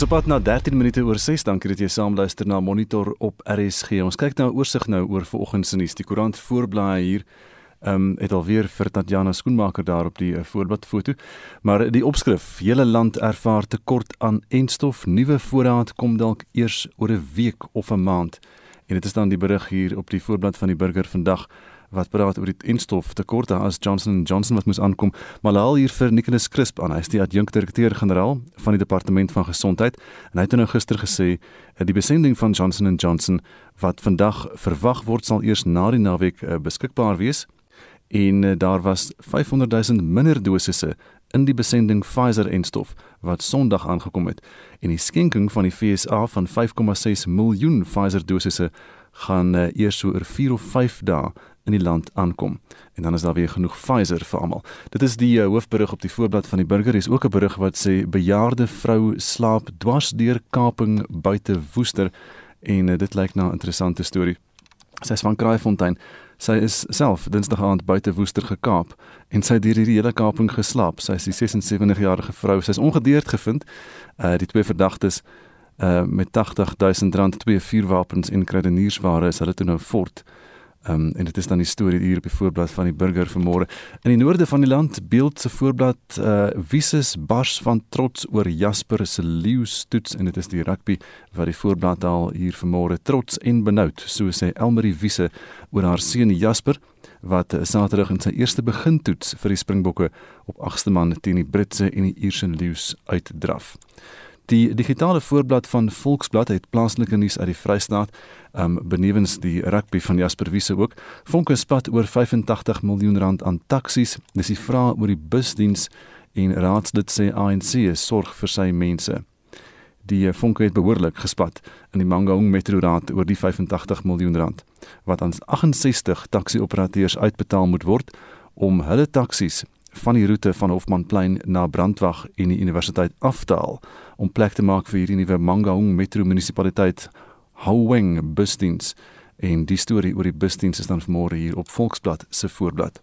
Dis op pad na 13 minute oor 6. Dankie dat jy saam luister na Monitor op RSG. Ons kyk nou oorsig nou oor vanoggend se nuus. Die koerant voorblaai hier ehm um, het alweer vir Tatjana Skoenmaker daar op die uh, voorblad foto. Maar die opskrif: Hele land ervaar tekort aan enstof. Nuwe voorraad kom dalk eers oor 'n week of 'n maand. En dit is dan die berig hier op die voorblad van die Burger vandag wat praat oor die enstof tekorte as Johnson Johnson wat moes aankom. Maar haal hier vir Nicholas Crisp aan. Hy is die adjunkdirekteur-generaal van die departement van gesondheid en hy het nou gister gesê dat die besending van Johnson Johnson wat vandag verwag word sal eers na die naweek uh, beskikbaar wees en uh, daar was 500 000 minder dosisse in die besending Pfizer enstof wat Sondag aangekom het en die skenking van die FSA van 5,6 miljoen Pfizer dosisse gaan eers so oor 4 of 5 dae in die land aankom. En dan is daar weer genoeg Pfizer vir almal. Dit is die uh, hoofberig op die voorblad van die burger. Hier is ook 'n berig wat sê bejaarde vrou slaap dwars deur Kaping buite Woester en uh, dit lyk na 'n interessante storie. Sy is van Kraaifontein. Sy is self Dinsdag aand buite Woester gekaap en sy het deur hierdie hele kaping geslaap. Sy is die 76-jarige vrou. Sy is ongedeerd gevind. Uh die twee verdagtes uh met 80000 rand twee vuurwapens en krydeniersware is hulle toe nou fort. Ehm um, en dit is dan die storie hier op die voorblad van die burger vanmôre. In die noorde van die land beeld se voorblad uh Wiesus bars van trots oor Jasper se leeustoets en dit is die rugby wat die voorblad al hier vanmôre trots en benoud, so sê Elmarie Wiese oor haar seun Jasper wat Saterdag in sy eerste begintoets vir die Springbokke op 8ste man teen die Britse en die Ierse leeu's uitdraf. Die digitale voorblad van Volksblad het plaaslike nuus uit die Vrystaat, um benewens die rugby van Jasper Wiese ook. Vonke spat oor 85 miljoen rand aan taksies. Dis die vraag oor die busdiens en raadslid sê ANC sorg vir sy mense. Die Vonke het behoorlik gespat in die Mangaung Metro Raad oor die 85 miljoen rand wat aan 68 taxi-operateurs uitbetaal moet word om hulle taksies van die roete van Hofmanplein na Brandwag en die universiteit af te haal om plek te maak vir hierdie nuwe Mangaung Metro munisipaliteit Houweng busdiens en die storie oor die busdiens is dan vanmôre hier op Volksblad se voorblad.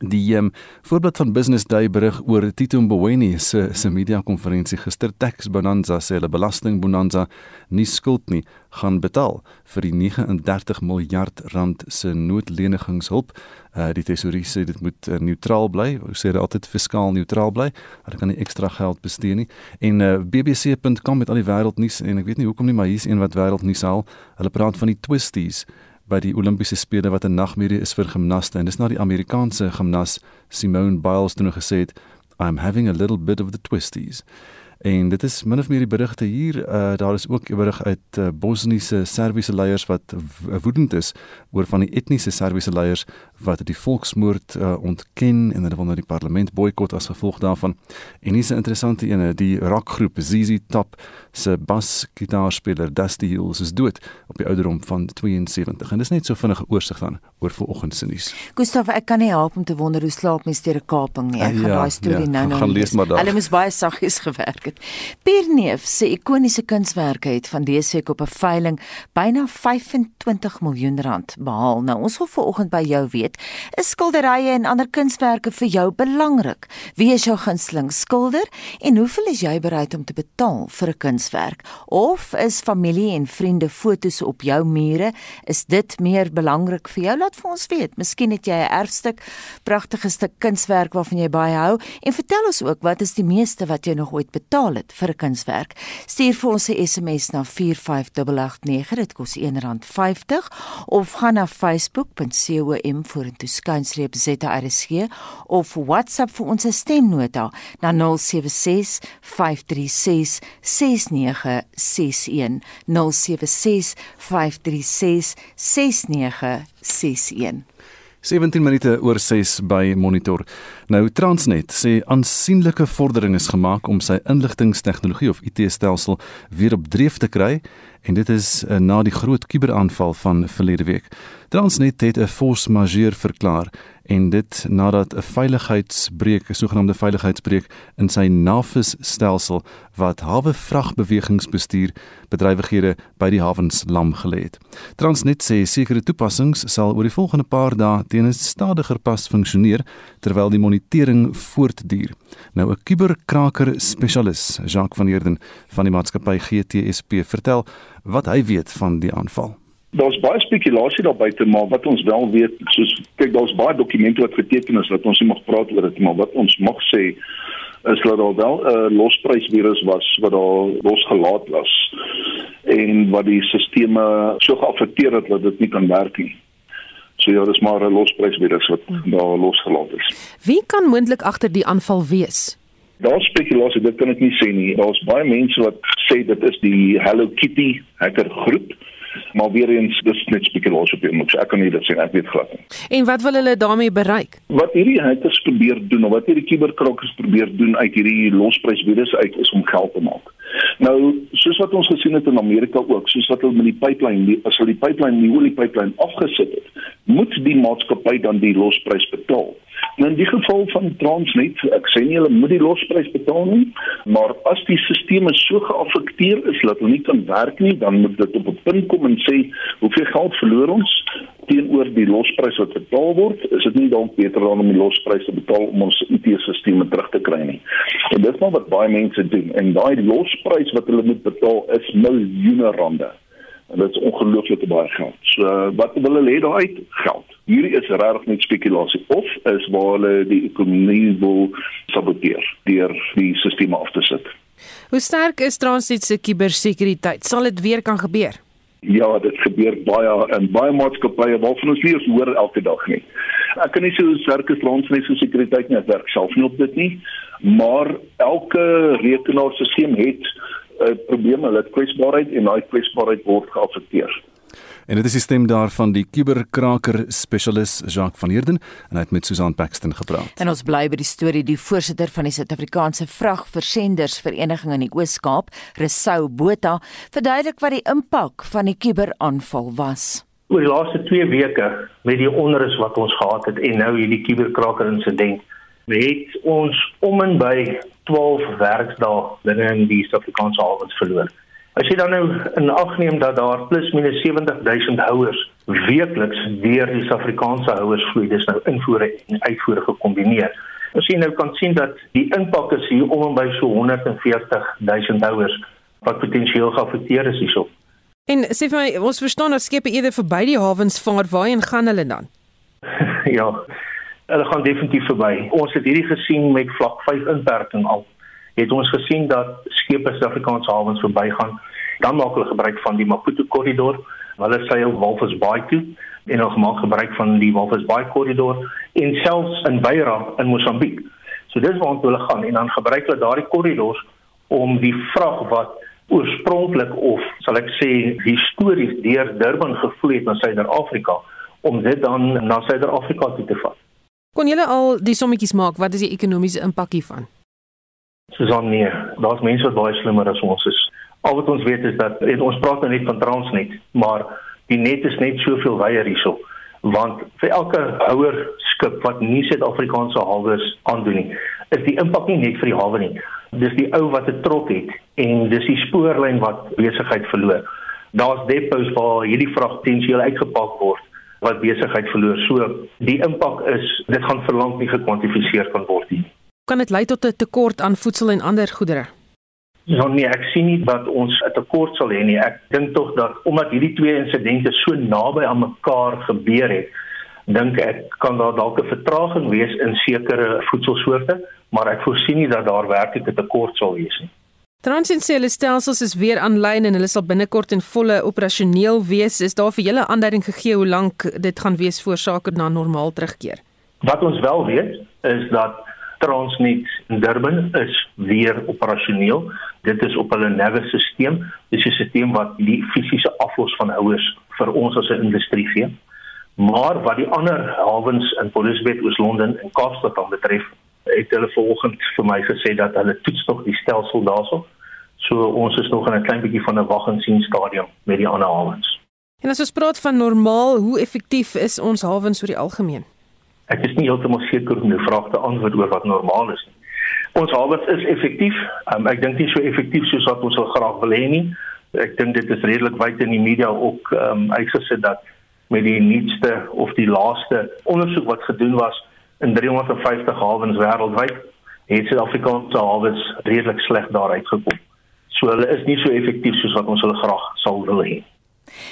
Die um, voorblad van Business Day berig oor Tito Mboweni se se media konferensie gister Tax Bonanza sê hulle belasting bonanza nie skuld nie gaan betaal vir die 39 miljard rand se noodlenigingshulp. Uh, die tesourier sê dit moet uh, neutraal bly. Hulle sê dit altyd fiskaal neutraal bly. Hulle kan nie ekstra geld bestee nie. En uh, bbc.com met al die wêreldnuus en ek weet nie hoekom nie, maar hier's een wat wêreldnuus haal. Hulle praat van die twisties by die Olimpiese spele wat 'n nagmerrie is vir gimnaste en dis na die Amerikaanse gimnas Simone Biles toe gesê het I'm having a little bit of the twisties. En dit is min of meer die berigte hier. Uh, daar is ook 'n berig uit uh, Bosniese Serviese leiers wat woedend is oor van die etniese Serviese leiers wat die volksmoord uh, ontken en hulle wil nou die parlement boikot as gevolg daarvan. En hier's 'n interessante ene, die rockgroep ZZ Top se basgitaarspeler Dusty Hills is dood op die ouderdom van 72. En dis net so vinnige oorsig dan oor vanoggend se nuus. Gustav, ek kan nie help om te wonder hoe slaap mens deur 'n kaping nie. Ek gaan ja, daai storie ja, nou nou gaan lees maar daar. Hulle moes baie saggies gewerk het. Pierneef se ikoniese kunswerke het van dese week op 'n veiling byna 25 miljoen rand behaal. Nou ons wil vanoggend by jou weet, is skilderye en ander kunswerke vir jou belangrik? Wie is jou gunsteling skilder en hoeveel is jy bereid om te betaal vir 'n kunswerk? Of is familie en vriende fotos op jou mure, is dit meer belangrik vir jou? Laat vir ons weet. Miskien het jy 'n erfstuk, pragtige stuk kunswerk waarvan jy baie hou en vertel ons ook wat is die meeste wat jy nog ooit betaal het vir 'n kunswerk. Stuur vir ons 'n SMS na 45889. Dit kos R1.50 of gaan na facebook.com vorentoe skynstreep ZRSG of WhatsApp vir ons stemnota na 076 536 6961 076 536 6961 17 minute oor 6 by Monitor. Nou Transnet sê aansienlike vordering is gemaak om sy inligtingstegnologie of IT-stelsel weer op dreef te kry en dit is uh, na die groot kuberaanval van verlede week. Transnet het 'n force majeure verklaar en dit nadat 'n veiligheidsbreuk, 'n sogenaamde veiligheidsbreuk in sy Navis stelsel wat hawe vragbewegingsbestuur bedrywighede by die hawens lam gelê het. Transnet sê sekere toepassings sal oor die volgende paar dae teen 'n stadiger pas funksioneer terwyl die monitering voortduur. Nou 'n kuberkraker spesialis, Jacques van Heerden van die maatskappy GTSP vertel wat hy weet van die aanval. Daar's baie spekulasie daar buite, maar wat ons wel weet, soos kyk, daar's baie dokumente wat geteken is dat ons nie mag praat oor dit, maar wat ons mag sê is dat daar wel 'n uh, losprysvirus was wat daar losgelaat was en wat die stelsels so geaffekteer het dat dit nie kan werk nie. So ja, dis maar 'n losprysvirus wat daar losgelaat is. Wie kan moontlik agter die aanval wees? Daar's spekulasie, dit kan ek nie sê nie. Daar's baie mense wat sê dit is die Hello Kitty hacker groep maar weer eens dis net spekulasie op hom. Ek kan nie dit sê ek weet glad nie. En wat wil hulle daarmee bereik? Wat hierdie hackers probeer doen of wat hierdie kuberkrakkers probeer doen uit hierdie losprysvirus uit is om geld te maak. Nou, soos wat ons gesien het in Amerika ook, soos wat hulle met die pipeline, as hulle die pipeline, die oliepipeline afgesit het, moet die maatskappy dan die losprys betaal. Nou in die geval van Transnet, ek sê nie hulle moet die losprys betaal nie, maar as die stelsels so geaffekteer is dat hulle nie kan werk nie, dan moet dit op 'n punt kom en sê hoeveel geld verloor ons teenoor die losprys wat betaal word, is dit nie dalk beter dan om die losprys te betaal om ons IT-stelsels terug te kry nie. En dit is maar wat baie mense doen en daai losprys wat hulle moet betaal is miljoene rande. En dit is ongelooflik baie geld. So wat wil hulle hê daaruit? Geld. Hierdie is regtig net spekulasie of is waar hulle die ekonomie wil saboteer deur die stelsels af te sit. Hoe sterk is Transnet se kubersekuriteit? Sal dit weer kan gebeur? Ja, dit gebeur baie in baie maatskappye waarvan ons nie eens hoor elke dag nie. Ek kan nie sê hoe sterk is Transnet se sekuriteit nie, ek werk self nie op dit nie, maar elke rekenaarstelsel het 'n uh, probleem, hulle het kwesbaarheid en daai kwesbaarheid word geaffekteer. En dit is die stem daarvan die kuberkraker spesialis Jacques van Heerden en hy het met Susan Paxton gepraat. En ons bly by die storie die voorsitter van die Suid-Afrikaanse Vragversenders Vereniging in die Oos-Kaap, Resou Botha, verduidelik wat die impak van die kuberaanval was. Oor die laaste 2 weke met die onrus wat ons gehad het en nou hierdie kuberkraker insident, het ons om en by 12 werksdae binne in die Suid-Afrikaanse hawens verloor. As jy dan nou in ag neem dat daar plus minus 70000 houers weekliks deur die Suid-Afrikaanse houers vloei, dis nou invoere en uitvoere gekombineer. As jy nou kan sien dat die impak is hier om en by so 140000 houers wat potensieel geaffekteer is hierso. En sê vir my, ons verstaan dat skepe eerder verby die hawens vaar, waarheen gaan hulle dan? ja, hulle gaan definitief verby. Ons het hierdie gesien met vlak 5 inperking al. Het ons gesien dat skepe Suid-Afrikaanse hawens verbygaan, dan maak hulle gebruik van die Maputo korridor. Hulle seil Walvis Bay toe en hulle maak gebruik van die Walvis Bay korridor en selfs in Beira in Mosambiek. So dis waar hulle gaan en dan gebruik hulle daardie korridors om die vrag wat oorspronklik of sal ek sê histories deur Durban gevloei het na Suider-Afrika om dit dan na Suider-Afrika toe te vat. Kon julle al die sommetjies maak wat is die ekonomiese impak hiervan? Susan nee, daar's mense wat baie slimmer as ons is. Al wat ons weet is dat ons praat nou net van Transnet, maar die net is net soveel wyer hierso want vir elke ouer skip wat nie Suid-Afrikaanse hawes aandoen nie, is die impak nie net vir die hawe nie. Dis die ou wat 'n trok het en dis die spoorlyn wat besigheid verloor. Daar's depots waar hierdie vrag potensieel uitgepak word wat besigheid verloor. So die impak is dit gaan verlang nie gekwantifiseer kan word nie. Kan dit lei tot 'n tekort aan voedsel en ander goedere? Ja nee, ek sien nie dat ons 'n tekort sal hê nie. Ek dink tog dat omdat hierdie twee insidente so naby aan mekaar gebeur het, dink ek kan daar dalk 'n vertraging wees in sekere voedselsoorte, maar ek voorsien nie dat daar werklik 'n tekort sal wees nie. Transinsiële stelsels is weer aanlyn en hulle sal binnekort in volle operasioneel wees. Is daar vir julle aanduiding gegee hoe lank dit gaan wees voor sake na normaal terugkeer? Wat ons wel weet is dat Transnet in Durban is weer operasioneel. Dit is op hulle Navis-stelsel. Dis 'n stelsel wat die fisiese aflos van houers vir ons as 'n industrie gee. Maar wat die ander hawens in Port Elizabeth, Oos-London en Kaapstad betref, het hulle vanoggend vir my gesê dat hulle toets tog die stelsel daarso. So ons is nog in 'n klein bietjie van 'n wag en sien stadium met die ander hawens. En as ons praat van normaal, hoe effektief is ons hawens oor die algemeen? Ek is nie heeltemal seker om die vraag te antwoord oor wat normaal is nie. Ons hawens is effektief. Um, ek dink nie so effektief soos wat ons wil graag wil hê nie. Ek dink dit is redelik wyd in die media ook um, uitgesit dat met die nuutste of die laaste ondersoek wat gedoen was in 350 hawens wêreldwyd, het Suid-Afrikaanse hawens redelik sleg daaruit gekom. So hulle is nie so effektief soos wat ons hulle graag sou wil hê.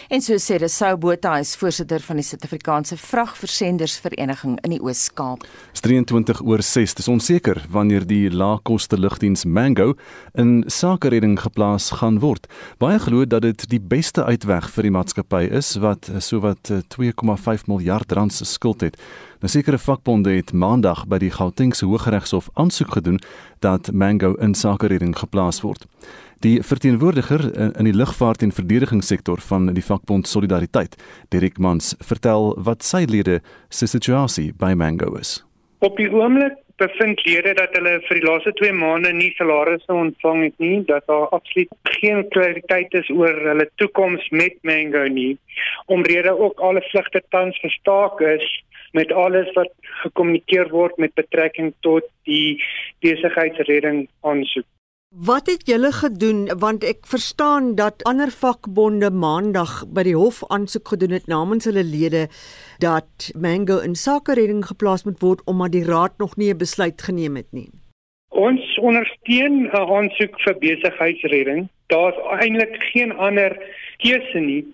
En so sê Resou Botha is voorsitter van die Suid-Afrikaanse Vragversendersvereniging in die Oos-Kaap. 23 oor 6 is onseker wanneer die laagkoste lugdiens Mango in sakeredding geplaas gaan word. Baie glo dat dit die beste uitweg vir die maatskappy is wat sowat 2,5 miljard rand se skuld het. 'n nou, Sekere vakbonde het maandag by die Gautengse Hooggeregshof aansoek gedoen dat Mango in sakeredding geplaas word. Die verteenwoordiger in die lugvaart en verdedigingssektor van die vakbond Solidariteit, Dirk Mans, vertel wat sy lede se situasie by Mango is. Op die oomblik bevind lede dat hulle vir die laaste 2 maande nie salarisse ontvang het nie, dat daar absoluut geen klariteit is oor hulle toekoms met Mango nie, omrede ook alle vlugte tans gestaak is met alles wat gekommunikeer word met betrekking tot die besigheidsredding aansoek. Wat het julle gedoen want ek verstaan dat ander vakbonde maandag by die hof aansoek gedoen het namens hulle lede dat Mango in sakeredding geplaas moet word omdat die raad nog nie 'n besluit geneem het nie. Ons ondersteun 'n aansoek vir besigheidsredding. Daar's eintlik geen ander keuse nie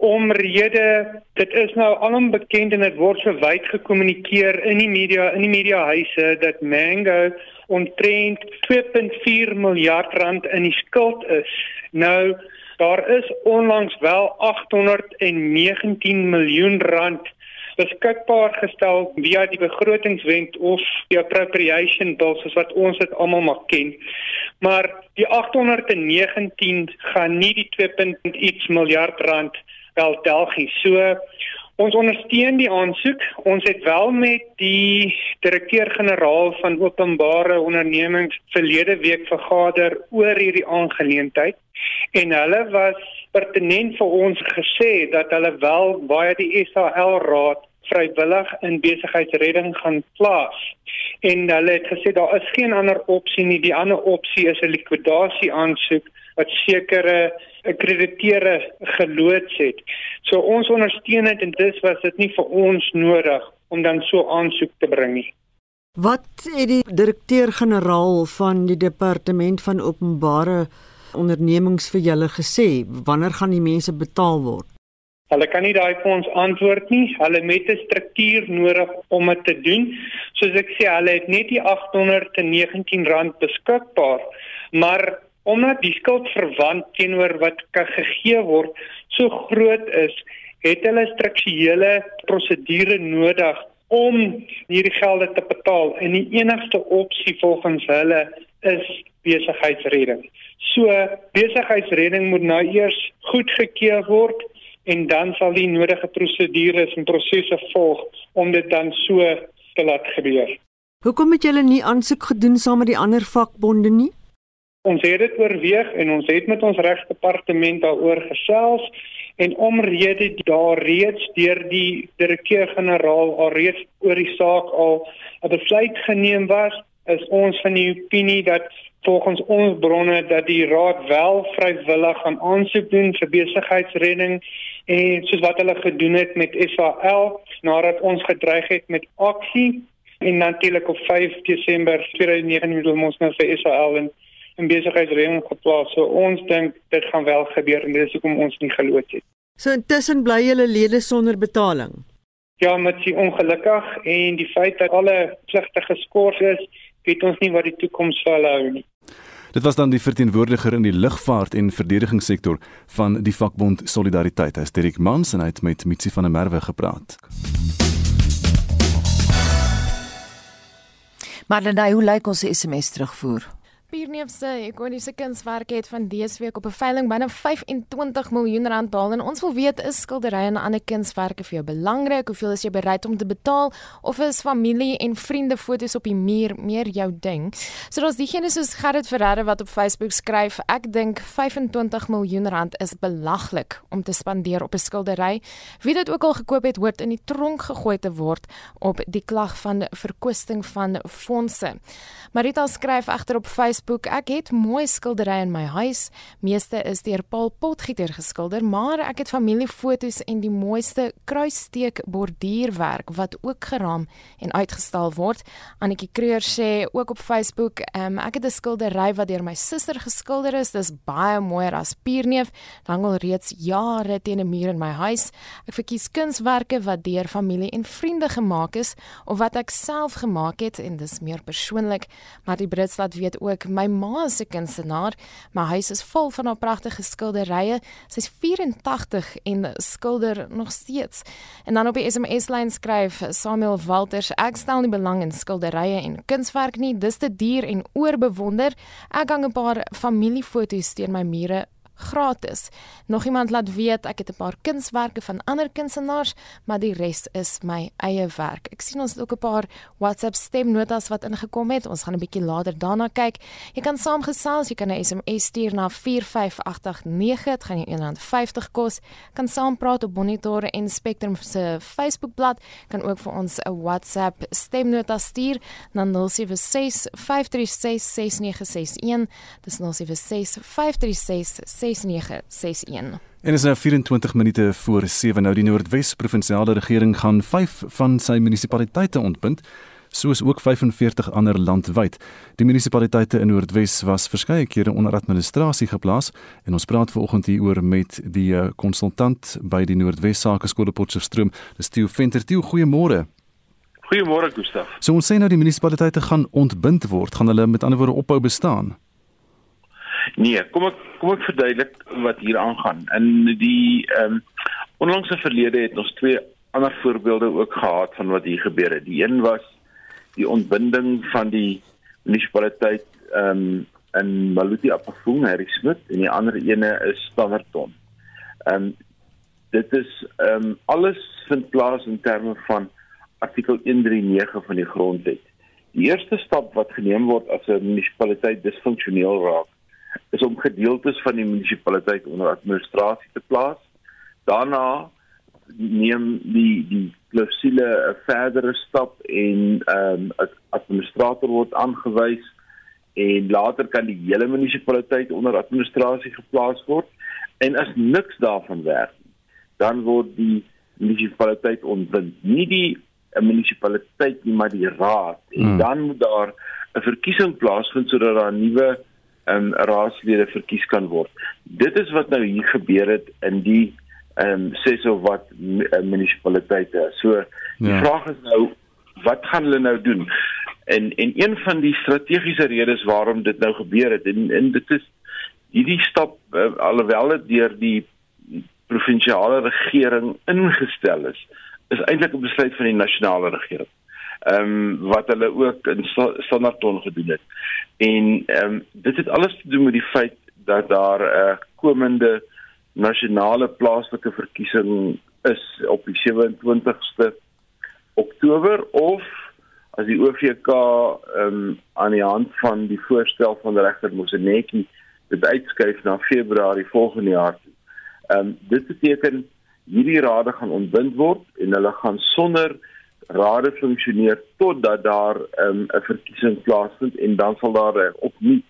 omrede dit is nou alom bekend en dit word so wyd gekommunikeer in die media in die mediahuise dat Mango omtrent 2.4 miljard rand in die skuld is. Nou daar is onlangs wel 819 miljoen rand beskikbaar gestel via die begrotingswet of die appropriation bill soos wat ons dit almal maar ken. Maar die 819 gaan nie die 2.iets miljard rand wel delgie. So Ons ondersteun die aansoek. Ons het wel met die direkteur-generaal van Openbare Ondernemings verlede week vergader oor hierdie aangeleentheid en hulle was pertinent vir ons gesê dat hulle wel baie die SAL raad vrywillig in besigheidsredding gaan plaas. En hulle het gesê daar is geen ander opsie nie. Die ander opsie is 'n likwidasie aansoek wat sekere akkrediteure geloods het. So ons ondersteun dit en dis was dit nie vir ons nodig om dan so aansoek te bring nie. Wat het die direkteur-generaal van die departement van openbare ondernemings vir julle gesê? Wanneer gaan die mense betaal word? Hulle kan nie daai ons antwoord nie. Hulle het 'n struktuur nodig om dit te doen. Soos ek sê, hulle het net die 819 rand beskikbaar, maar omdat die skuldverwant teenoor wat gegee word so groot is, het hulle strukturele prosedure nodig om hierdie gelde te betaal en die enigste opsie volgens hulle is besigheidsredding. So besigheidsredding moet nou eers goedgekeur word en dan sal die nodige prosedures en prosesse volg om dit dan so te laat gebeur. Hoekom het julle nie aansoek gedoen saam met die ander vakbonde nie? Ons het dit oorweeg en ons het met ons regsdepartement daaroor gesels en omrede daar reeds deur die direkteur-generaal alreeds oor die saak al 'n besluit geneem was, is ons van die opinie dat volgens ons bronne dat die raad wel vrywillig gaan aansoek doen vir besigheidsredding en soos wat hulle gedoen het met SAL nadat ons gedreig het met aksie en natuurlik op 5 Desember 2019 het ons nou vir SAL en in besigheidsreëling geplaas. So ons dink dit gaan wel gebeur en dis hoekom ons nie geloods het. So intussen bly julle lede sonder betaling. Ja, met die ongelukkig en die feit dat alle pligte geskort is, weet ons nie wat die toekoms sal hou nie. Dit was dan die verteenwoordiger in die lugvaart en verdedigingssektor van die vakbond Solidariteit, Hendrik Mans en hy het met Mitsi van der Merwe gepraat. Maar dan hoe lyk ons SMS terugvoer? Pierneef se ikoniese kunswerke het van dese week op 'n veiling byna 25 miljoen rand behaal en ons wil weet is skilderye en ander kunswerke vir jou belangrik? Hoeveel is jy bereid om te betaal of is familie en vriende foto's op die muur meer jou ding? So daar's diegene soos Gerrit Ferreira wat op Facebook skryf, ek dink 25 miljoen rand is belaglik om te spandeer op 'n skildery. Wie dit ook al gekoop het, hoort in die tronk gegooi te word op die klag van verkwisting van fondse. Marita skryf agter op Facebook: Ek het mooi skilderye in my huis. Meeste is deur Paul Potgieter geskilder, maar ek het familiefoto's en die mooiste kruissteek borduurwerk wat ook geraam en uitgestal word. Annetjie Kreur sê ook op Facebook: um, Ek het 'n skildery wat deur my suster geskilder is. Dis baie mooier as Pierneef. Dan al reeds jare teen 'n muur in my huis. Ek verkies kunswerke wat deur familie en vriende gemaak is of wat ek self gemaak het en dis meer persoonlik maar die Brits laat weet ook my ma is 'n kunstenaar. My huis is vol van haar pragtige skilderye. Sy's 84 en skilder nog steeds. En dan op die SMS lyn skryf Samuel Walters: Ek stel nie belang in skilderye en kunswerk nie. Dis te duur en oorbewonder. Ek hang 'n paar familiefoto's teen my mure gratis. Nog iemand laat weet ek het 'n paar kunswerke van ander kunstenaars, maar die res is my eie werk. Ek sien ons het ook 'n paar WhatsApp stemnotas wat ingekom het. Ons gaan 'n bietjie later daarna kyk. Jy kan saamgesels, jy kan 'n SMS stuur na 45889, dit gaan jou R1.50 kos. Kan saampraat op Monitor en Spectrum se Facebookblad, kan ook vir ons 'n WhatsApp stemnota stuur na 076 536 6961. Dis 076 536 6961. En is nou 24 minute voor 7 nou die Noordwes provinsiale regering gaan 5 van sy munisipaliteite ontbind soos ook 45 ander landwyd. Die munisipaliteite in Noordwes was verskeie kere onder administrasie geplaas en ons praat vanoggend hier oor met die eh, konsultant by die Noordwes Sakeskool Potchefstroom, dis Theo Venter. Theo, goeiemôre. Goeiemôre Gustaf. So ons sê nou die munisipaliteite gaan ontbind word, gaan hulle met ander woorde ophou bestaan? Nee, kom ek kom ek verduidelik wat hier aangaan. In die ehm um, onlangse verlede het ons twee ander voorbeelde ook gehad van wat hier gebeur het. Die een was die ontbinding van die munisipaliteit ehm um, in Maluti Apafung, Harry Smith en die ander ene is Standerton. Ehm um, dit is ehm um, alles vind plaas in terme van artikel 139 van die grondwet. Die eerste stap wat geneem word as 'n munisipaliteit disfunksioneel raak, is om gedeeltes van die munisipaliteit onder administrasie te plaas. Daarna neem die die klousule 'n verdere stap en ehm um, 'n administrator word aangewys en later kan die hele munisipaliteit onder administrasie geplaas word en as niks daarvan werk dan word die munisipaliteit ontbind nie die 'n munisipaliteit nie maar die raad en hmm. dan moet daar 'n verkiesing plaasvind sodat daar 'n nuwe um, raadslede verkies kan word. Dit is wat nou hier gebeur het in die ehm um, ses of wat uh, munisipaliteite. So die ja. vraag is nou wat gaan hulle nou doen? En en een van die strategiese redes waarom dit nou gebeur het en en dit is hierdie stap uh, alhoewel dit deur die provinsiale regering ingestel is, is eintlik 'n besluit van die nasionale regering ehm um, wat hulle ook in Standerton gedoen het. En ehm um, dit het alles te doen met die feit dat daar 'n uh, komende nasionale plaaslike verkiesing is op die 27ste Oktober of as die OVK ehm um, aan die hand van die voorstel van die regter Mosenetjie dit uitskuif na Februarie volgende jaar. Ehm um, dit beteken hierdie rade gaan ontbind word en hulle gaan sonder rade funksioneer totdat daar ehm, 'n um, verkiesing plaasvind en dan sal daar opnuut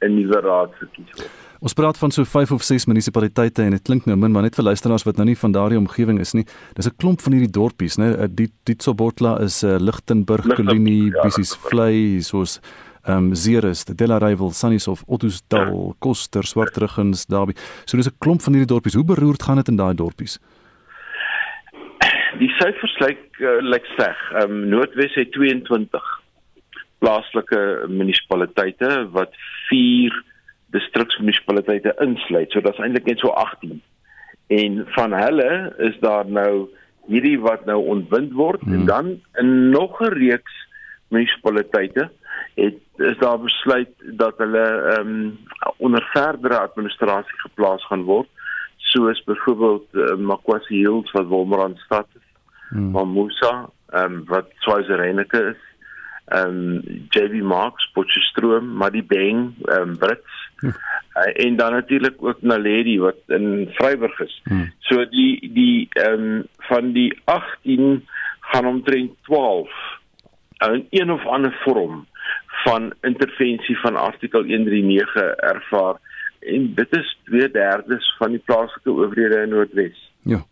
'n nuwe raad verkies word. Ons praat van so 5 of 6 munisipaliteite en dit klink nou min maar net vir luisteraars wat nou nie van daardie omgewing is nie. Dis 'n klomp van hierdie dorpies, né? Eh, die Ditsobotla is uh, Lichtenburg, Kolini, ja, Bissies Vlei, soos ehm um, Zeres, Delarival, Sannieshof, Ottosdal, ja. Koster, Swartruggens, Daarbie. So dis 'n klomp van hierdie dorpies. Hoe beroerd gaan dit in daai dorpies? Die syfers lyk uh, lyk sleg. Ehm um, Noordwes het 22 plaaslike munisipaliteite wat 4 distriksmunisipaliteite insluit. So is eintlik net so 18. En van hulle is daar nou hierdie wat nou ontbind word hmm. en dan in nog 'n reeks munisipaliteite het is daar besluit dat hulle ehm um, onder verdere administrasie geplaas gaan word soos byvoorbeeld uh, Makwasi Hills wat Wolmerand stad is hmm. van Musa ehm um, wat Swaziland is ehm um, JB Marks Potchefstroom maar die Bang ehm um, Brits hmm. uh, en dan natuurlik ook Naledi wat in Vryburg is hmm. so die die ehm um, van die 18 gaan omtrent 12 in een of ander vorm van intervensie van artikel 139 ervaar en dit is 2/3 van die plaaslike owerhede in Noordwes. Ja.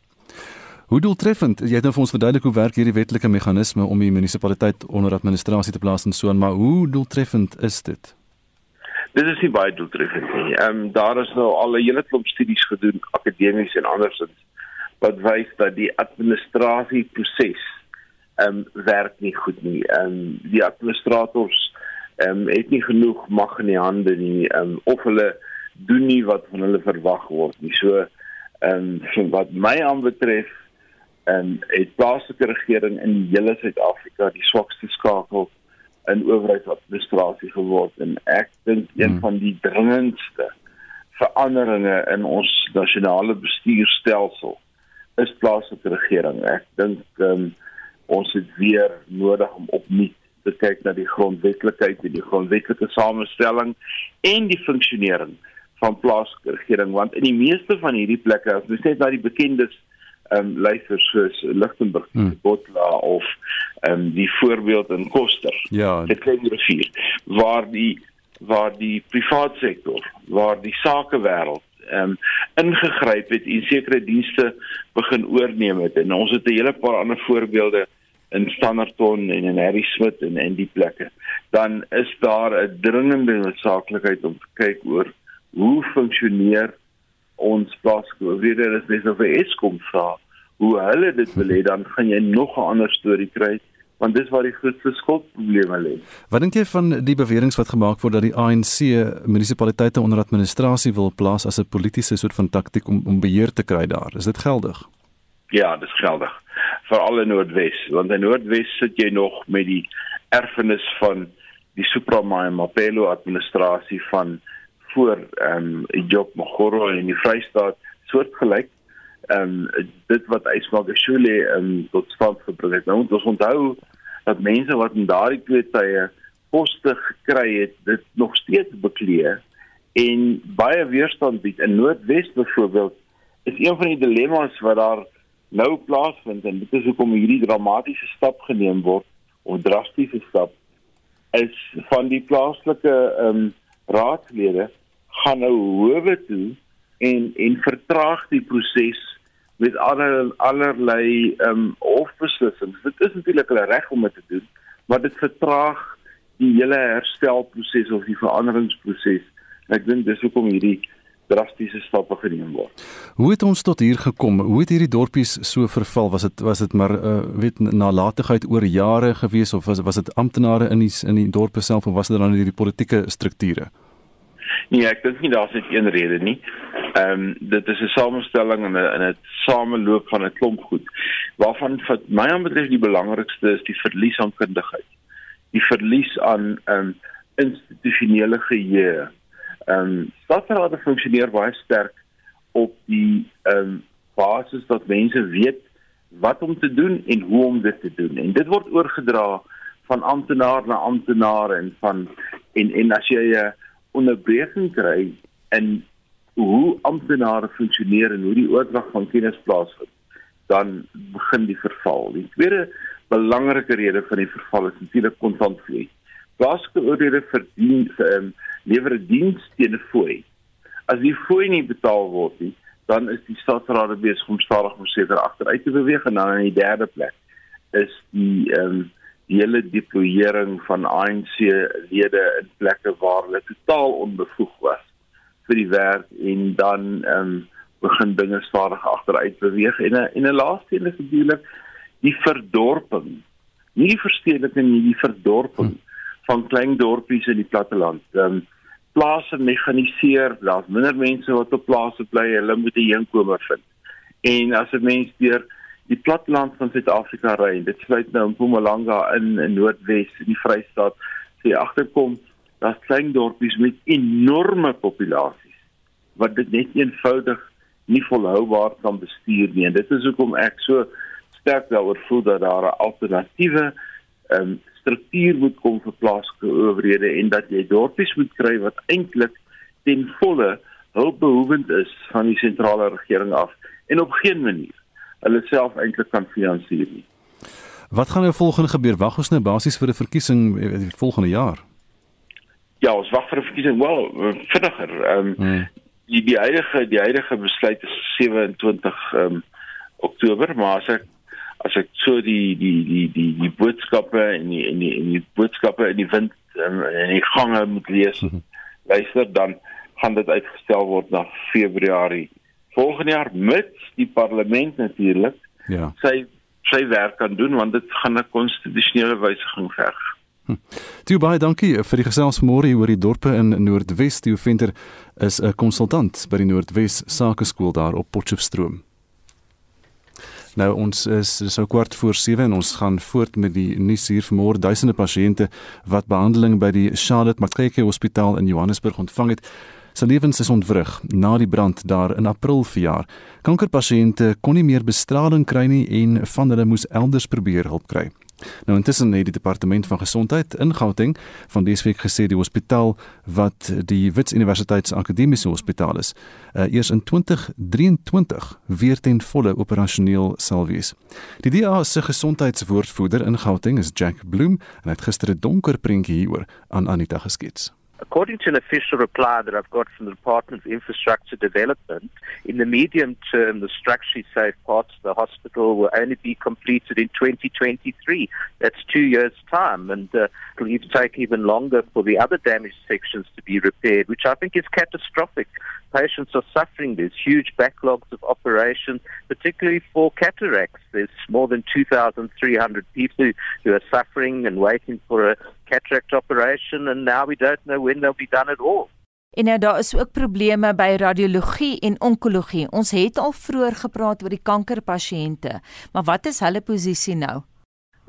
Hoe doeltreffend, jy het nou vir ons verduidelik hoe werk hierdie wetlike meganisme om die munisipaliteit onder administrasie te plaas en so aan, maar hoe doeltreffend is dit? Dit is nie baie doeltreffend nie. Ehm um, daar is nou al 'n hele klomp studies gedoen akademies en andersins wat wys dat die administrasieproses ehm um, werk nie goed nie. Ehm um, die administrators ehm um, het nie genoeg mag in die hande nie ehm um, of hulle doen nie wat van hulle verwag word nie. So ehm um, wat my aanbetref en het plaaslike regering in hele Suid-Afrika die swakste skakel in owerheidsadministrasie geword en ek dink een hmm. van die dringendste veranderinge in ons nasionale bestuurstelsel is plaaslike regering. Ek dink um, ons het weer nodig om opnuut te kyk na die grondwetlikheid en die grondwetlike samestelling en die funksionering van plaaslike regering want in die meeste van hierdie plekke as ons net na die bekendes um, luister soos Lichtenburg, hmm. Botla of ehm um, die voorbeeld in Koster. Ja, die klein rivier waar die waar die private sektor, waar die sakewêreld ehm um, ingegryp het en sekere dienste begin oorneem het en ons het 'n hele paar ander voorbeelde in Standerton en in Harry Smith en en die plekke, dan is daar 'n dringende noodsaaklikheid om te kyk oor hoe funksioneer ons plaaslike owerhede as mens of Eskom vra hoe hulle dit wil hê dan gaan jy nog 'n ander storie kry want dis waar die grootste skuldprobleme lê. Wat dink jy van die beweringe wat gemaak word dat die ANC munisipaliteite onder administrasie wil plaas as 'n politieke soort van taktik om om beheer te kry daar? Is dit geldig? Ja, dis geldig veral in Noordwes want in Noordwes sit jy nog met die erfenis van die Supramae Mapelo administrasie van voor ehm um, Job Magoro in die Vrystaat soortgelyk ehm um, dit wat Ysmagashule ehm um, tot stand gebring het. Nou ons onthou dat mense wat in daardie twee tye poste gekry het dit nog steeds bekleë en baie weerstand bied. In Noordwes byvoorbeeld is een van die dilemma's wat daar nou plaasvind en dit is hoekom hierdie dramatiese stap geneem word of drastiese stap is van die plaaslike ehm um, raadslede gaan nou howe toe en en vertraag die proses met aller allerlei ehm um, hofbeslissings. Dit is natuurlik hulle reg om dit te doen, maar dit vertraag die hele herstelproses of die veranderingsproses. Ek dink dis hoekom hierdie drastiese stappe geneem word. Hoe het ons tot hier gekom? Hoe het hierdie dorpies so verval? Was dit was dit maar uh, weet nalatigheid oor jare gewees of was was dit amptenare in die in die dorpe self of was dit dan hierdie politieke strukture? Nee, ek dink nie daar's net een rede nie. Ehm um, dit is 'n samestelling en 'n en 'n sameloop van 'n klomp goed. Waarvan wat my aanbetref die belangrikste is die verlies aan kundigheid. Die verlies aan ehm um, institusionele geheue Ehm um, stadsrade funksioneer baie sterk op die ehm um, basis dat mense weet wat om te doen en hoe om dit te doen. En dit word oorgedra van amptenaar na amptenaar en van en en as jy 'n onderbreking kry in hoe amptenare funksioneer en hoe die oordrag van kennis plaasvind, dan begin die verval. Die tweede belangrike rede van die verval is natuurlik kontantvloei. Plaaslike oorhede verdien um, lewer diens teen 'n fooi. As die fooi nie betaal word nie, dan is die stadsraad besig om stadig maar seker agteruit te beweeg en dan in die derde plek is die ehm um, hele deployering van ANC lede in plekke waar hulle totaal onbevoeg was vir die werk en dan ehm um, begin dinge stadig agteruit beweeg en 'n en 'n laaste een is natuurlik die verdorping. Nie die verstedeliking nie, die verdorping hmm. van klein dorpies in die platteland. Ehm um, plase mekaniseer, daar's minder mense wat op plase bly, hulle moet 'n heenkomer vind. En as 'n mens deur die platteland van Suid-Afrika ry, dit sluit nou Mpumalanga in in Noordwes, in die Vrystaat, sê agterkom daar's klein dorpies met enorme populasies wat dit net eenvoudig nie volhoubaar kan bestuur nie. En dit is hoekom ek so sterk daaroor voel dat daar 'n alternatiewe ehm um, struktuur moet kom vir plaaslike owerhede en dat jy dorpies moet kry wat eintlik ten volle hulpbehoevend is van die sentrale regering af en op geen manier hulle self eintlik kan finansier nie. Wat gaan nou volgende gebeur? Wag ons nou basies vir 'n verkiesing eh, die volgende jaar? Ja, ons wag vir 'n verkiesing wel eh, vinniger. Ehm um, hmm. die die huidige die huidige besluit is 27 ehm um, Oktober, maar as ek as ek so die die die die die boodskappe en die en die en die boodskappe in die wind um, en die gange moet lees. Hmm. Luister dan gaan dit uitgestel word na Februarie volgende jaar mits die parlement natuurlik ja sy sy werk kan doen want dit gaan 'n konstitusionele wysiging verg. Hm. Toe baie dankie vir die gesels môre oor die dorpe in Noordwes. Die Venter is 'n konsultant by die Noordwes Sakeskool daar op Potchefstroom. Nou ons is so kwart voor 7 en ons gaan voort met die nuus hier vanmôre. Duisende pasiënte wat behandeling by die Charlotte Mackay Hospitaal in Johannesburg ontvang het, se lewens is ontwrig na die brand daar in April verjaar. Kankerpasiënte kon nie meer bestraling kry nie en van hulle moes elders probeer hulp kry. Nou intussen het die departement van gesondheid in Gauteng van dese week gesê die hospitaal wat die Wits Universiteits Akademiese Hospitaal is, uh, eers in 2023 weer ten volle operasioneel sal wees. Die DA se gesondheidswoordvoerder in Gauteng is Jack Bloem en hy het gister 'n donker prentjie hieroor aan Anita geskets. According to an official reply that I've got from the Department of Infrastructure Development, in the medium term, the structurally safe parts of the hospital will only be completed in 2023. That's two years' time, and uh, it'll even take even longer for the other damaged sections to be repaired, which I think is catastrophic. Patients are suffering. There's huge backlogs of operations, particularly for cataracts. There's more than 2,300 people who are suffering and waiting for a cataract operation and now we don't know when they'll be done at all. En nou daar is ook probleme by radiologie en onkologie. Ons het al vroeër gepraat oor die kankerpasiënte, maar wat is hulle posisie nou?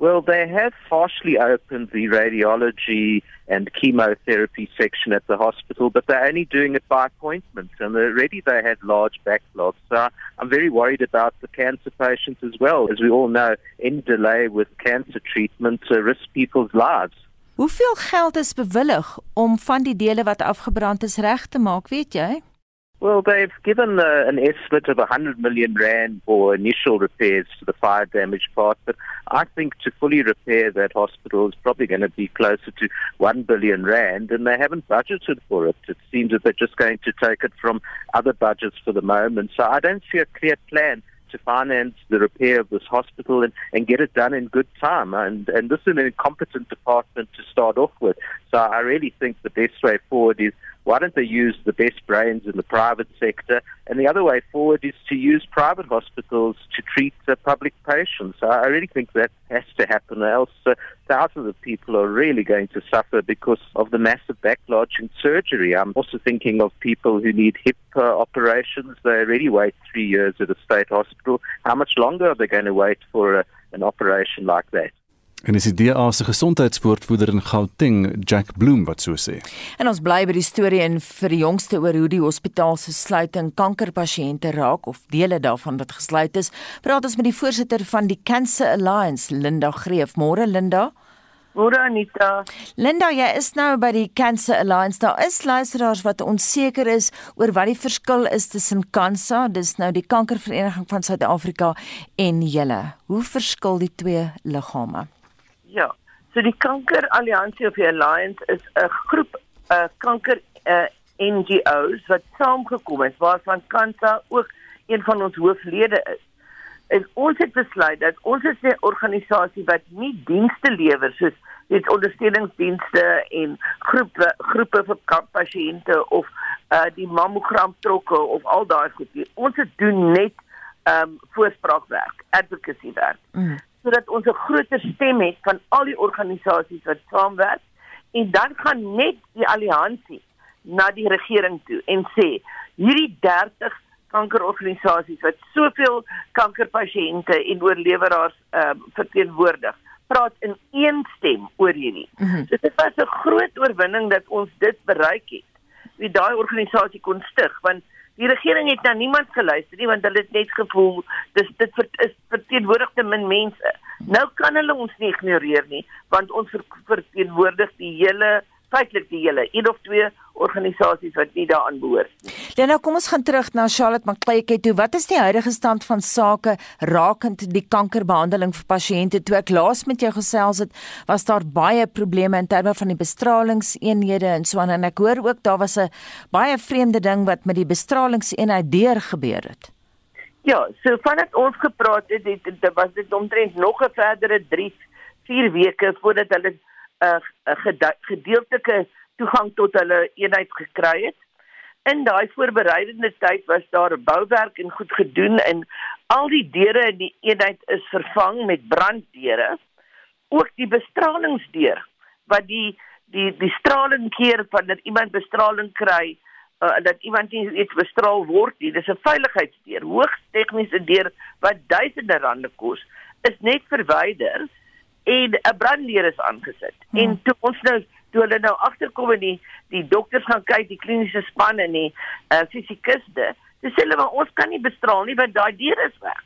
Well, they have partially opened the radiology and chemotherapy section at the hospital, but they're only doing it by appointment, and already they had large backlogs. So I'm very worried about the cancer patients as well. As we all know, any delay with cancer treatment uh, risks people's lives. Hoeveel geld is bewillig om van die dele wat afgebrand is reg te maak, weet jy? Well, they've given uh, an estimate of 100 million rand for initial repairs to the fire damaged part, but I think to fully repair that hospital is probably going to be closer to 1 billion rand, and they haven't budgeted for it. It seems that they're just going to take it from other budgets for the moment. So I don't see a clear plan to finance the repair of this hospital and, and get it done in good time. And, and this is an incompetent department to start off with. So I really think the best way forward is why don't they use the best brains in the private sector? And the other way forward is to use private hospitals to treat uh, public patients. I really think that has to happen, else uh, thousands of people are really going to suffer because of the massive backlog in surgery. I'm also thinking of people who need hip uh, operations. They already wait three years at a state hospital. How much longer are they going to wait for a, an operation like that? En is die DA se gesondheidswoordvoerder in Gauteng, Jack Bloem wat so sê. En ons bly by die storie en vir die jongste oor hoe die hospitaal se sluiting kankerpasiënte raak of dele daarvan wat gesluit is. Praat ons met die voorsitter van die Cancer Alliance, Linda Greef. Môre Linda. Môre Anita. Linda, jy is nou by die Cancer Alliance. Daar is luisteraars wat onseker is oor wat die verskil is tussen Cancer, dis nou die Kankervereniging van Suid-Afrika en julle. Hoe verskil die twee liggame? Ja. So die Kanker Alliansie of die Alliance is 'n groep uh kanker uh NGO's wat saamgekom het waarvan Kansa ook een van ons hooflede is. En ons het besluit dat ons is 'n organisasie wat nie dienste lewer soos dit ondersteuningsdienste en groepe groepe vir pasiënte of uh die mammogram trokke of al daai goed. Ons doen net um voorspraakwerk, advocacy werk. Mm sodat ons 'n groter stem het van al die organisasies wat saamwerk en dan gaan net die alliansie na die regering toe en sê hierdie 30 kankerorganisasies wat soveel kankerpasiënte en oorleweraars ehm uh, verteenwoordig praat in een stem oor hierdie. Mm -hmm. So dit was 'n groot oorwinning dat ons dit bereik het. Wie daai organisasie kon stig want die regering het na niemand geluister nie want hulle het net gevoel dis dit is verteenwoordig te min mense. Nou kan hulle ons nie ignoreer nie want ons verteenwoordig die hele feitelik die hele een of twee organisasies wat nie daaraan behoort nie. Lena, kom ons gaan terug na Charlotte Maclay toe. Wat is die huidige stand van sake rakend die kankerbehandeling vir pasiënte? Toe ek laas met jou gesels het, was daar baie probleme in terme van die bestralingseenhede en so aan en ek hoor ook daar was 'n baie vreemde ding wat met die bestralingseenheid deur gebeur het. Ja, so vandat ons gepraat het, het dit was dit omtrent nog 'n verdere 3 4 weke voordat hulle 'n uh, gedeeltelike toegang tot hulle eenheid gekry het. In daai voorbereidende tyd was daar bouwerk en goed gedoen en al die deure in die eenheid is vervang met branddeure. Ook die bestralingsdeur wat die die die straling keer wanneer iemand bestraling kry uh, dat iemand nie iets bestraal word nie. Dis 'n veiligheidsdeur, hoogs tegniese deur wat duisende rande kos, is net verwyder en 'n brandleer is aangesit. Hmm. En toe ons nou toe hulle nou agterkom en die die dokters gaan kyk, die kliniese span en die uh, fisikuste, dis hulle maar ons kan nie bestraal nie want daai deur is weg.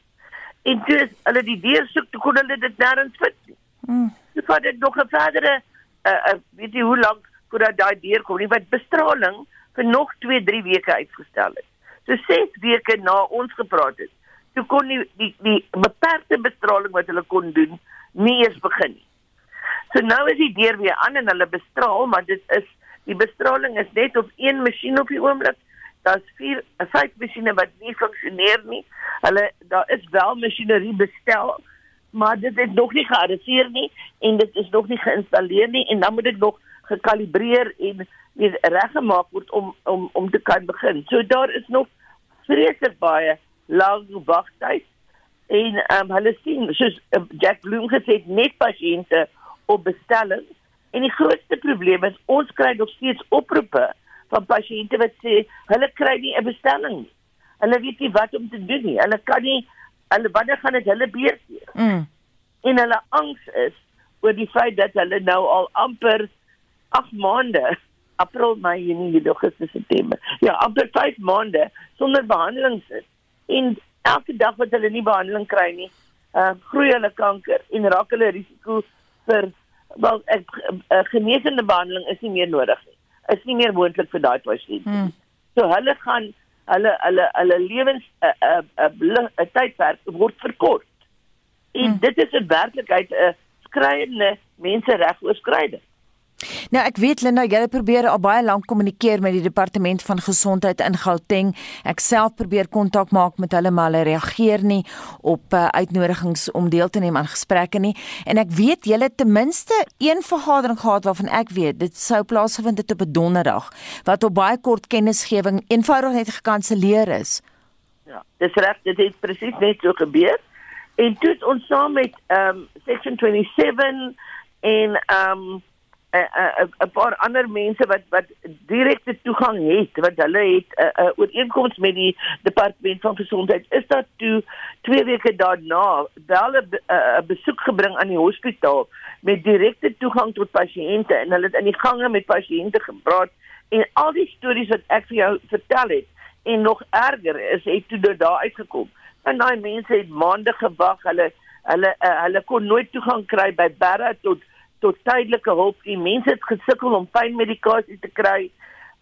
En toe is hulle die deur soek, toe kon hulle dit nêrens vind nie. Hmm. Dis wat dit nog 'n verdere uh, uh, weet jy hoe lank voordat daai deur kom nie, wat bestraling vir nog 2, 3 weke uitgestel het. So 6 weke na ons gepraat het, toe kon die die, die beperkte bestraling wat hulle kon doen nie eens begin nie. So nou is die deur weer aan en hulle bestraal, maar dit is die bestraling is net op een masjien op die oomblik. Daar's vier, vyf masjiene wat nie funksioneer nie. Hulle daar is wel masjinerie bestel, maar dit is nog nie gearriveer nie en dit is nog nie geïnstalleer nie en dan moet dit nog gekalibreer en weer reggemaak word om om om te kan begin. So daar is nog vreeslik baie lang wagtyd en um, hulle sien soos uh, Jack Bloom gesê het net pasiënte op bestelling en die grootste probleem is ons kry nog steeds oproepe van pasiënte wat sê hulle kry nie 'n bestelling nie. Hulle weet nie wat om te doen nie. Hulle kan nie hulle wanneer gaan dit hulle beurt wees. Mm. En hulle angs is oor die feit dat hulle nou al amper 8 maande April, Mei, Junie, Julie, Augustus, September. Ja, amper 5 maande sonder behandeling sit. En elke dag wat hulle nie behandeling kry nie, uh groei hulle kanker en raak hulle risiko vir wel 'n uh, genesende behandeling is nie meer nodig nie. Is nie meer moontlik vir daai pasiënte. Hmm. So hulle gaan hulle hulle hulle lewens 'n 'n 'n tydperk word verkort. En hmm. dit is 'n werklikheid 'n skreiende menseregte oorskryding. Nou ek weet Linda, jy het probeer al baie lank kommunikeer met die departement van gesondheid in Gauteng. Ek self probeer kontak maak met hulle maar hulle reageer nie op uh, uitnodigings om deel te neem aan gesprekke nie. En ek weet julle ten minste een vergadering gehad waarvan ek weet dit sou plaasgevind het op 'n donderdag wat op baie kort kennisgewing eenvoudig net gekanselleer is. Ja, dis reg, dit het presies net so gebeur. En toe ons saam met ehm um, section 27 en ehm um, 'n paar ander mense wat wat direkte toegang het wat hulle het 'n uh, uh, ooreenkoms met die departement van gesondheid. Is dat toe 2 weke daarna wel 'n uh, besoek gebring aan die hospitaal met direkte toegang tot pasiënte en hulle het in die gange met pasiënte gepraat en al die stories wat ek vir jou vertel het en nog erger is het toe daar uitgekom. En daai mense het maande gewag hulle hulle uh, hulle kon nooit toegang kry by Barra tot tot tydelike hulp. Die mense het gesukkel om pynmedikasie te kry.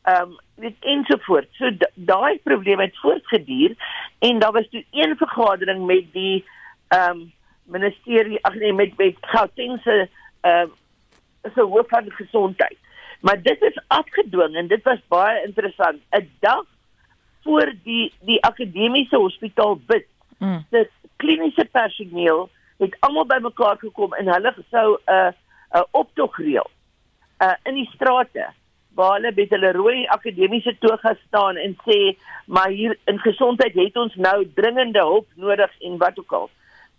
Ehm um, dit ensovoorts. So daai probleem het voortgeduur en daar was toe een vergadering met die ehm um, ministerie ag nee met met Gauteng se ehm uh, so hoof van gesondheid. Maar dit is afgedwing en dit was baie interessant. 'n Dag voor die die akademiese hospitaal bid. Mm. Dit kliniese personeel het almal bymekaar gekom en hulle sou 'n uh, 'n uh, optog reël uh in die strate waar hulle met hulle rooi akademiese toga staan en sê maar hier in gesondheid het ons nou dringende hulp nodig en wat ook al.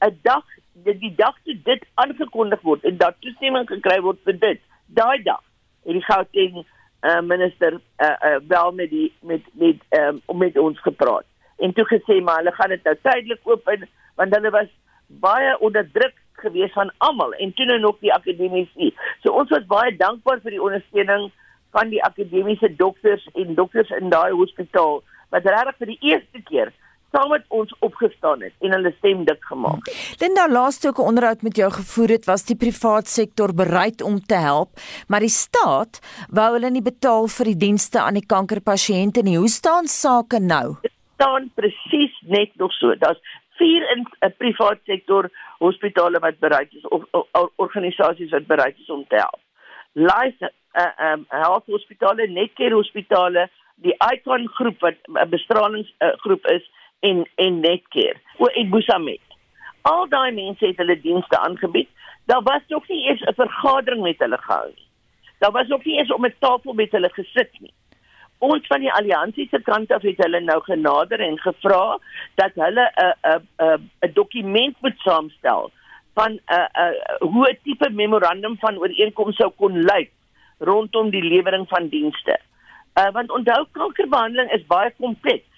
'n dag die, die dag toe dit aangekondig word en dat toestemming gekry word vir dit daai dag het die Gauteng uh, minister uh, uh, wel met die met met um, met ons gepraat en toe gesê maar hulle gaan dit nou tydelik oop in want hulle was baie onder druk gewees van almal en toe nou nog die akademici. So ons was baie dankbaar vir die ondersteuning van die akademiese dokters en dokters in daai hospitaal wat regtig vir die eerste keer saam met ons opgestaan het en hulle stem dik gemaak het. Linda laaste ook 'n onderhoud met jou gevoer het was die privaat sektor bereid om te help, maar die staat wou hulle nie betaal vir die dienste aan die kankerpasiënte nie. Hoe staan sake nou? Dit staan presies net nog so. Daar's vier in 'n privaat sektor hospitale wat bereid is of, of, of organisasies wat bereid is om te help. Life uh, um health hospitale, netcare hospitale, die Icon groep wat 'n bestralingsgroep uh, is en en Netcare. O en Busamet. Al daai mense het hulle dienste aangebied. Daar was nog nie eens 'n vergadering met hulle gehou nie. Daar was nog nie eens om 'n tafel met hulle gesit nie. Ons van die alliansie se kant af het hulle nou genader en gevra dat hulle 'n 'n 'n dokument moet saamstel van 'n 'n hoe 'n tipe memorandum van ooreenkoms sou kon lyk rondom die lewering van dienste. Uh want onthou kankerbehandeling is baie kompleks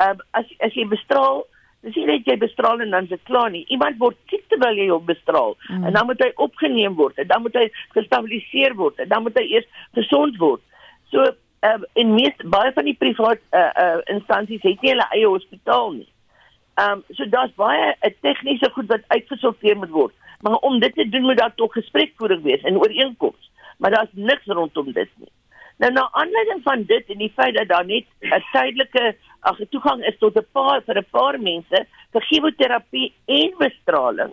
um, as as jy bestraal, dis nie net jy bestraal en dan is dit klaar nie. Iemand word siek terwyl jy hom bestraal mm. en dan moet hy opgeneem word en dan moet hy gestabiliseer word en dan moet hy eers gesond word. So um, en meest baie van die privaat uh, uh, instansies het nie hulle eie hospitaal nie. Ehm um, so daar's baie 'n uh, tegniese goed wat uitgesorteer moet word. Maar om dit te doen moet daar tog gesprekvoering wees en ooreenkomste. Maar daar's niks rondom dit nie. Nou na aanleiding van dit en die feit dat daar net 'n tydelike ag toegang is tot 'n paar vir 'n paar mense vir chemoterapie en bestraling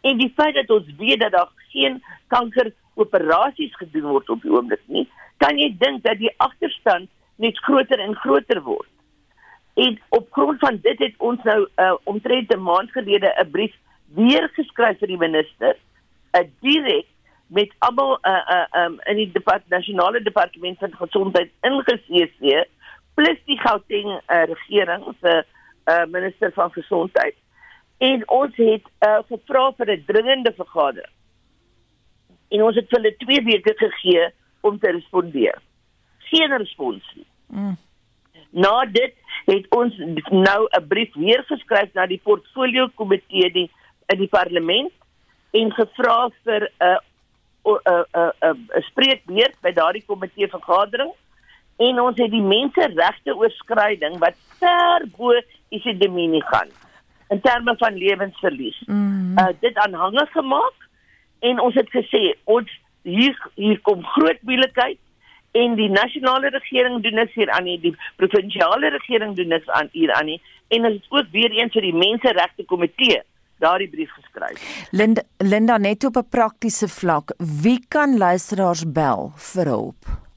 en die feit dat ons weet dat daar geen kanker operasies gedoen word op die oomblik nie, kan jy dink dat die agterstand net groter en groter word. En op grond van dit het ons nou uh, omtrent 'n maand gelede 'n brief weer geskryf vir die minister, 'n uh, direk met almal uh, uh, um, in die depart, nasionale departement van gesondheid ingeseë plus die Gauteng uh, regering se uh, minister van gesondheid. En ons het uh, gevra vir 'n dringende vergadering. En ons het hulle 2 weke gegee om te respondeer. Geen respons nie. Mm. Na dit het ons nou 'n brief weer geskryf na die portfolio komitee die in die parlement en gevra vir 'n 'n 'n 'n spreekbeurt by daardie komitee vergadering en ons het die menseregte oorskryding wat ver bo epidemie gaan in terme van lewensverlies. Mm -hmm. uh, dit aanhangig gemaak en ons het gesê ons hier hier kom groot moeilikheid en die nasionale regering doen niks hier aan nie, die provinsiale regering doen niks aan hier aan nie en ons het ook weer eens vir die menseregte komitee daardie brief geskryf. Linda Linda net op 'n praktiese vlak, wie kan luisteraars bel vir hulp?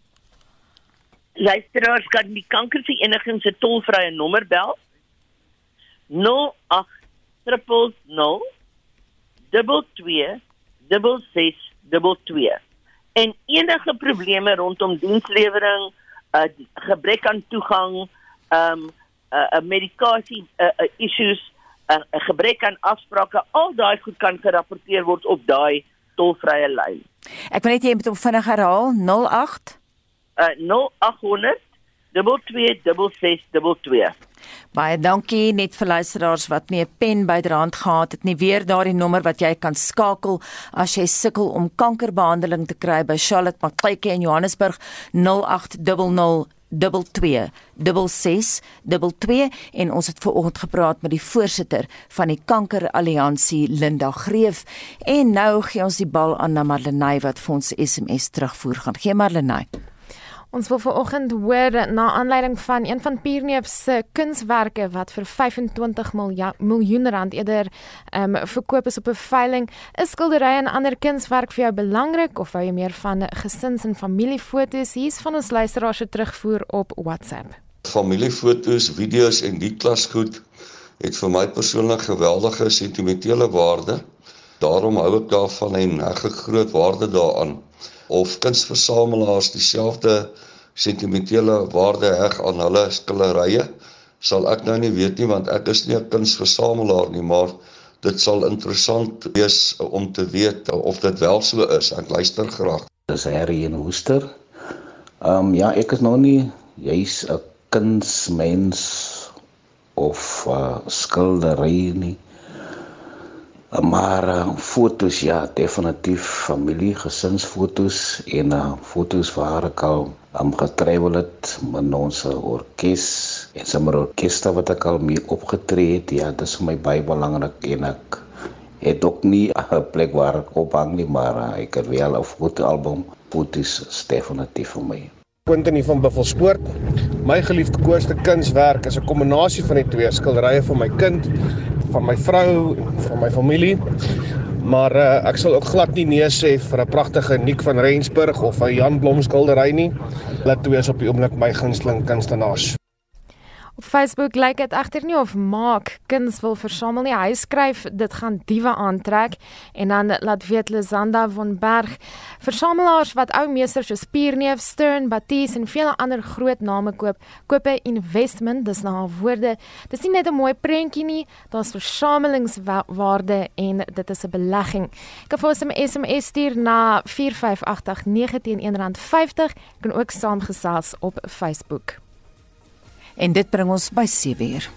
luisteraars kan die kankervereniging se tolvrye nommer bel 0800 22 en enige probleme rondom dienslewering, uh, gebrek aan toegang, 'n um, 'n uh, uh, medikasie uh, uh, issues, 'n uh, uh, gebrek aan afsprake, al daai goed kan gerapporteer word op daai tolvrye lyn. Ek wil net jy moet hom vinnig herhaal 08 0800 226622. Baie dankie net vir luisteraars wat nie 'n pen byderhand gehad het nie. Weer daardie nommer wat jy kan skakel as jy sukkel om kankerbehandeling te kry by Charlotte Macleke in Johannesburg 0800 double 2 double 6 double 2 en ons het ver oggend gepraat met die voorsitter van die kanker alliansie Linda Greef. En nou gee ons die bal aan na Marlenae wat vir ons SMS terugvoer gaan. Gee Marlenae Ons wil vanoggend hoor na aanleiding van een van Pierneef se kunswerke wat vir 25 miljoen rand eerder ehm um, verkoop is op 'n veiling. Is skilderye en ander kunswerk vir jou belangrik of hou jy meer van gesins- en familiefoto's? Hier's van ons luisteraars se terugvoer op WhatsApp. Familiefoto's, video's en die klasgoed het vir my persoonlik geweldige sentimentele waarde. Daarom hou ek daarvan en heg 'n groot waarde daaraan of kunsversamelaars dieselfde sentimentele waarde heg aan hulle skilderye sal ek nou nie weet nie want ek is nie 'n kunsversamelaar nie maar dit sal interessant wees om te weet of dit wel so is. Ek luister graag. Dis Harry en Hoester. Ehm um, ja ek is nou nie jy's 'n kunsmens of uh, skildery nie Maar uh, fotos ja, definitief familie, gesinsfotos en uh, fotos waar ek al am getravel het met ons orkes en sommer orkeste wat ek al mee opgetree het. Ja, dit is vir my baie belangrik en ek het ook nie 'n plek waar ek ophang nie, maar uh, ek het wel 'n fotoalbum. Fotos is definitief vir my. Quentin hier van Buffelspoort. My geliefde koorste kunswerk is 'n kombinasie van die twee skilderye van my kind, van my vrou en van my familie. Maar uh, ek sal ook glad nie nee sê vir 'n pragtige Nick van Rensburg of 'n Jan Blom skildery nie. Hulle twee is op die oomblik my gunsteling kunstenaars. Op Facebook lyk dit egter nie of Maak kuns wil versamel nie. Hy skryf dit gaan diewe aantrek en dan laat weet Lizanda van Berg versamelaars wat ou meesters soos Pierneef, Stern, Batiste en vele ander groot name koop, koop 'n investment, dis na haar woorde. Dis nie net 'n mooi prentjie nie, daar's versamelingswaarde en dit is 'n belegging. Ek kan vir ons 'n SMS stuur na 4588 teen R1.50. Kan ook saamgesels op Facebook. En dit bring ons by 7 uur.